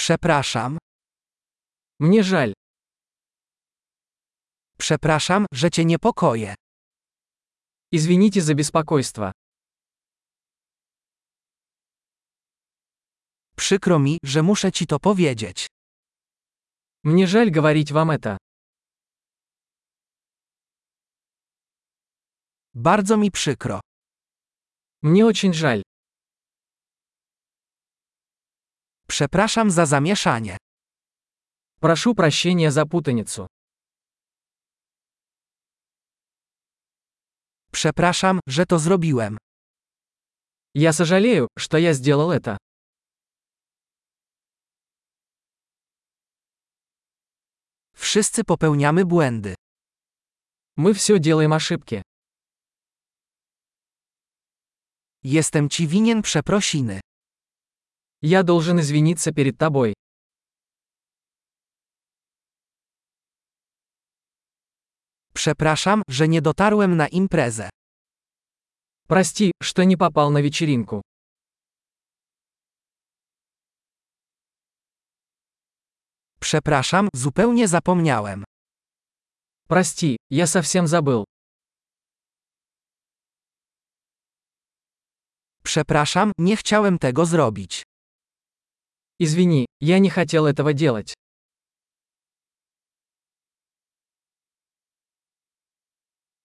Przepraszam. Мне жаль. Przepraszam, że cię niepokoję. Извините за беспокойство. Przykro mi, że muszę ci to powiedzieć. Мне жаль говорить вам это. Bardzo mi przykro. Мне очень жаль. Przepraszam za zamieszanie. Прошу прощения за путаницу. Przepraszam, że to zrobiłem. Я сожалею, что я сделал это. Wszyscy popełniamy błędy. Мы все делаем ошибки. Jestem ci winien przeprosiny. Я должен извиниться перед тобой. Przepraszam, że nie dotarłem na imprezę. Прости, что не попал на вечеринку. Przepraszam, zupełnie zapomniałem. Прости, я совсем забыл. Przepraszam, nie chciałem tego zrobić. Извини, я не хотел этого делать.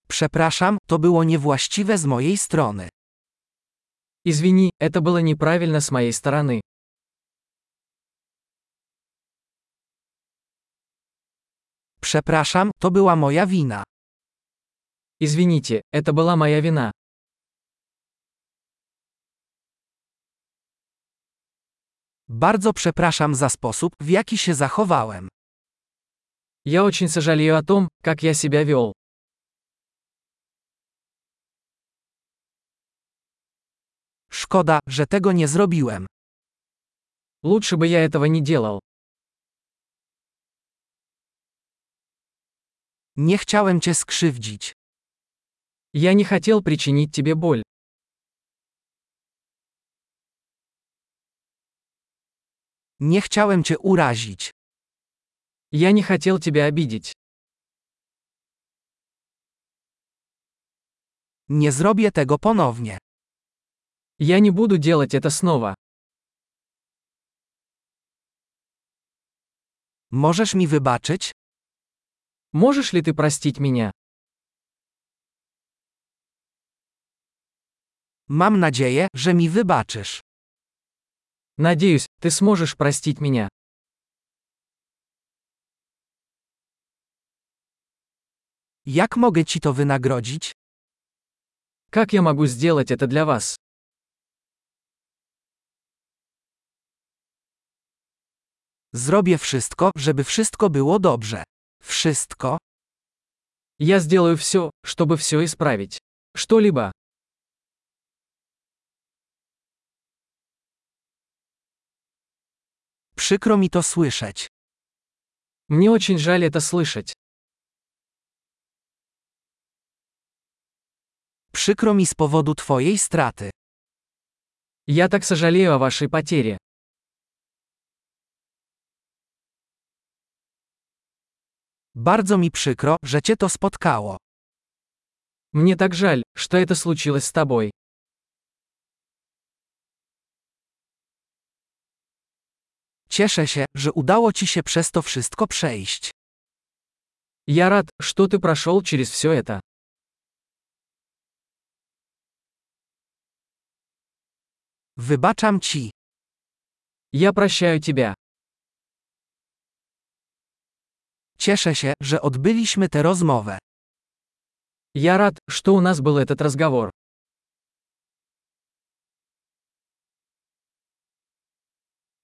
Przepraszam, to było niewłaściwe z mojej strony. Извини, это было неправильно с моей стороны. Przepraszam, to była moja wina. Извините, это была моя вина. Bardzo przepraszam za sposób, w jaki się zachowałem. Я очень сожалею о том, как я себя вел. Szkoda, że tego nie zrobiłem. Лучше бы я этого не делал. Nie chciałem cię skrzywdzić. Я не хотел причинить тебе боль. Nie chciałem cię urazić. Я не хотел тебя обидеть. Nie zrobię tego ponownie. Я не буду делать это снова. Możesz mi wybaczyć? Можешь ли ты простить меня? Mam nadzieję, że mi wybaczysz. Надеюсь, ты сможешь простить меня. Jak mogę ci to wynagrodzić? Как я могу сделать это для вас? Zrobię wszystko, żeby wszystko było dobrze. Wszystko? Я сделаю все, чтобы все исправить. Что-либо. Przykro mi to słyszeć. Мне очень жаль это слышать. Przykro mi z powodu twojej straty. Я так сожалею о вашей потере. Bardzo mi przykro, że cię to spotkało. Мне так жаль, что это случилось с тобой. Cieszę się, że udało ci się przez to wszystko przejść. Я рад, что ты прошел через все это. Wybaczam ci. Я прощаю тебя. Cieszę się, że odbyliśmy tę rozmowę. Я рад, что у нас был этот разговор.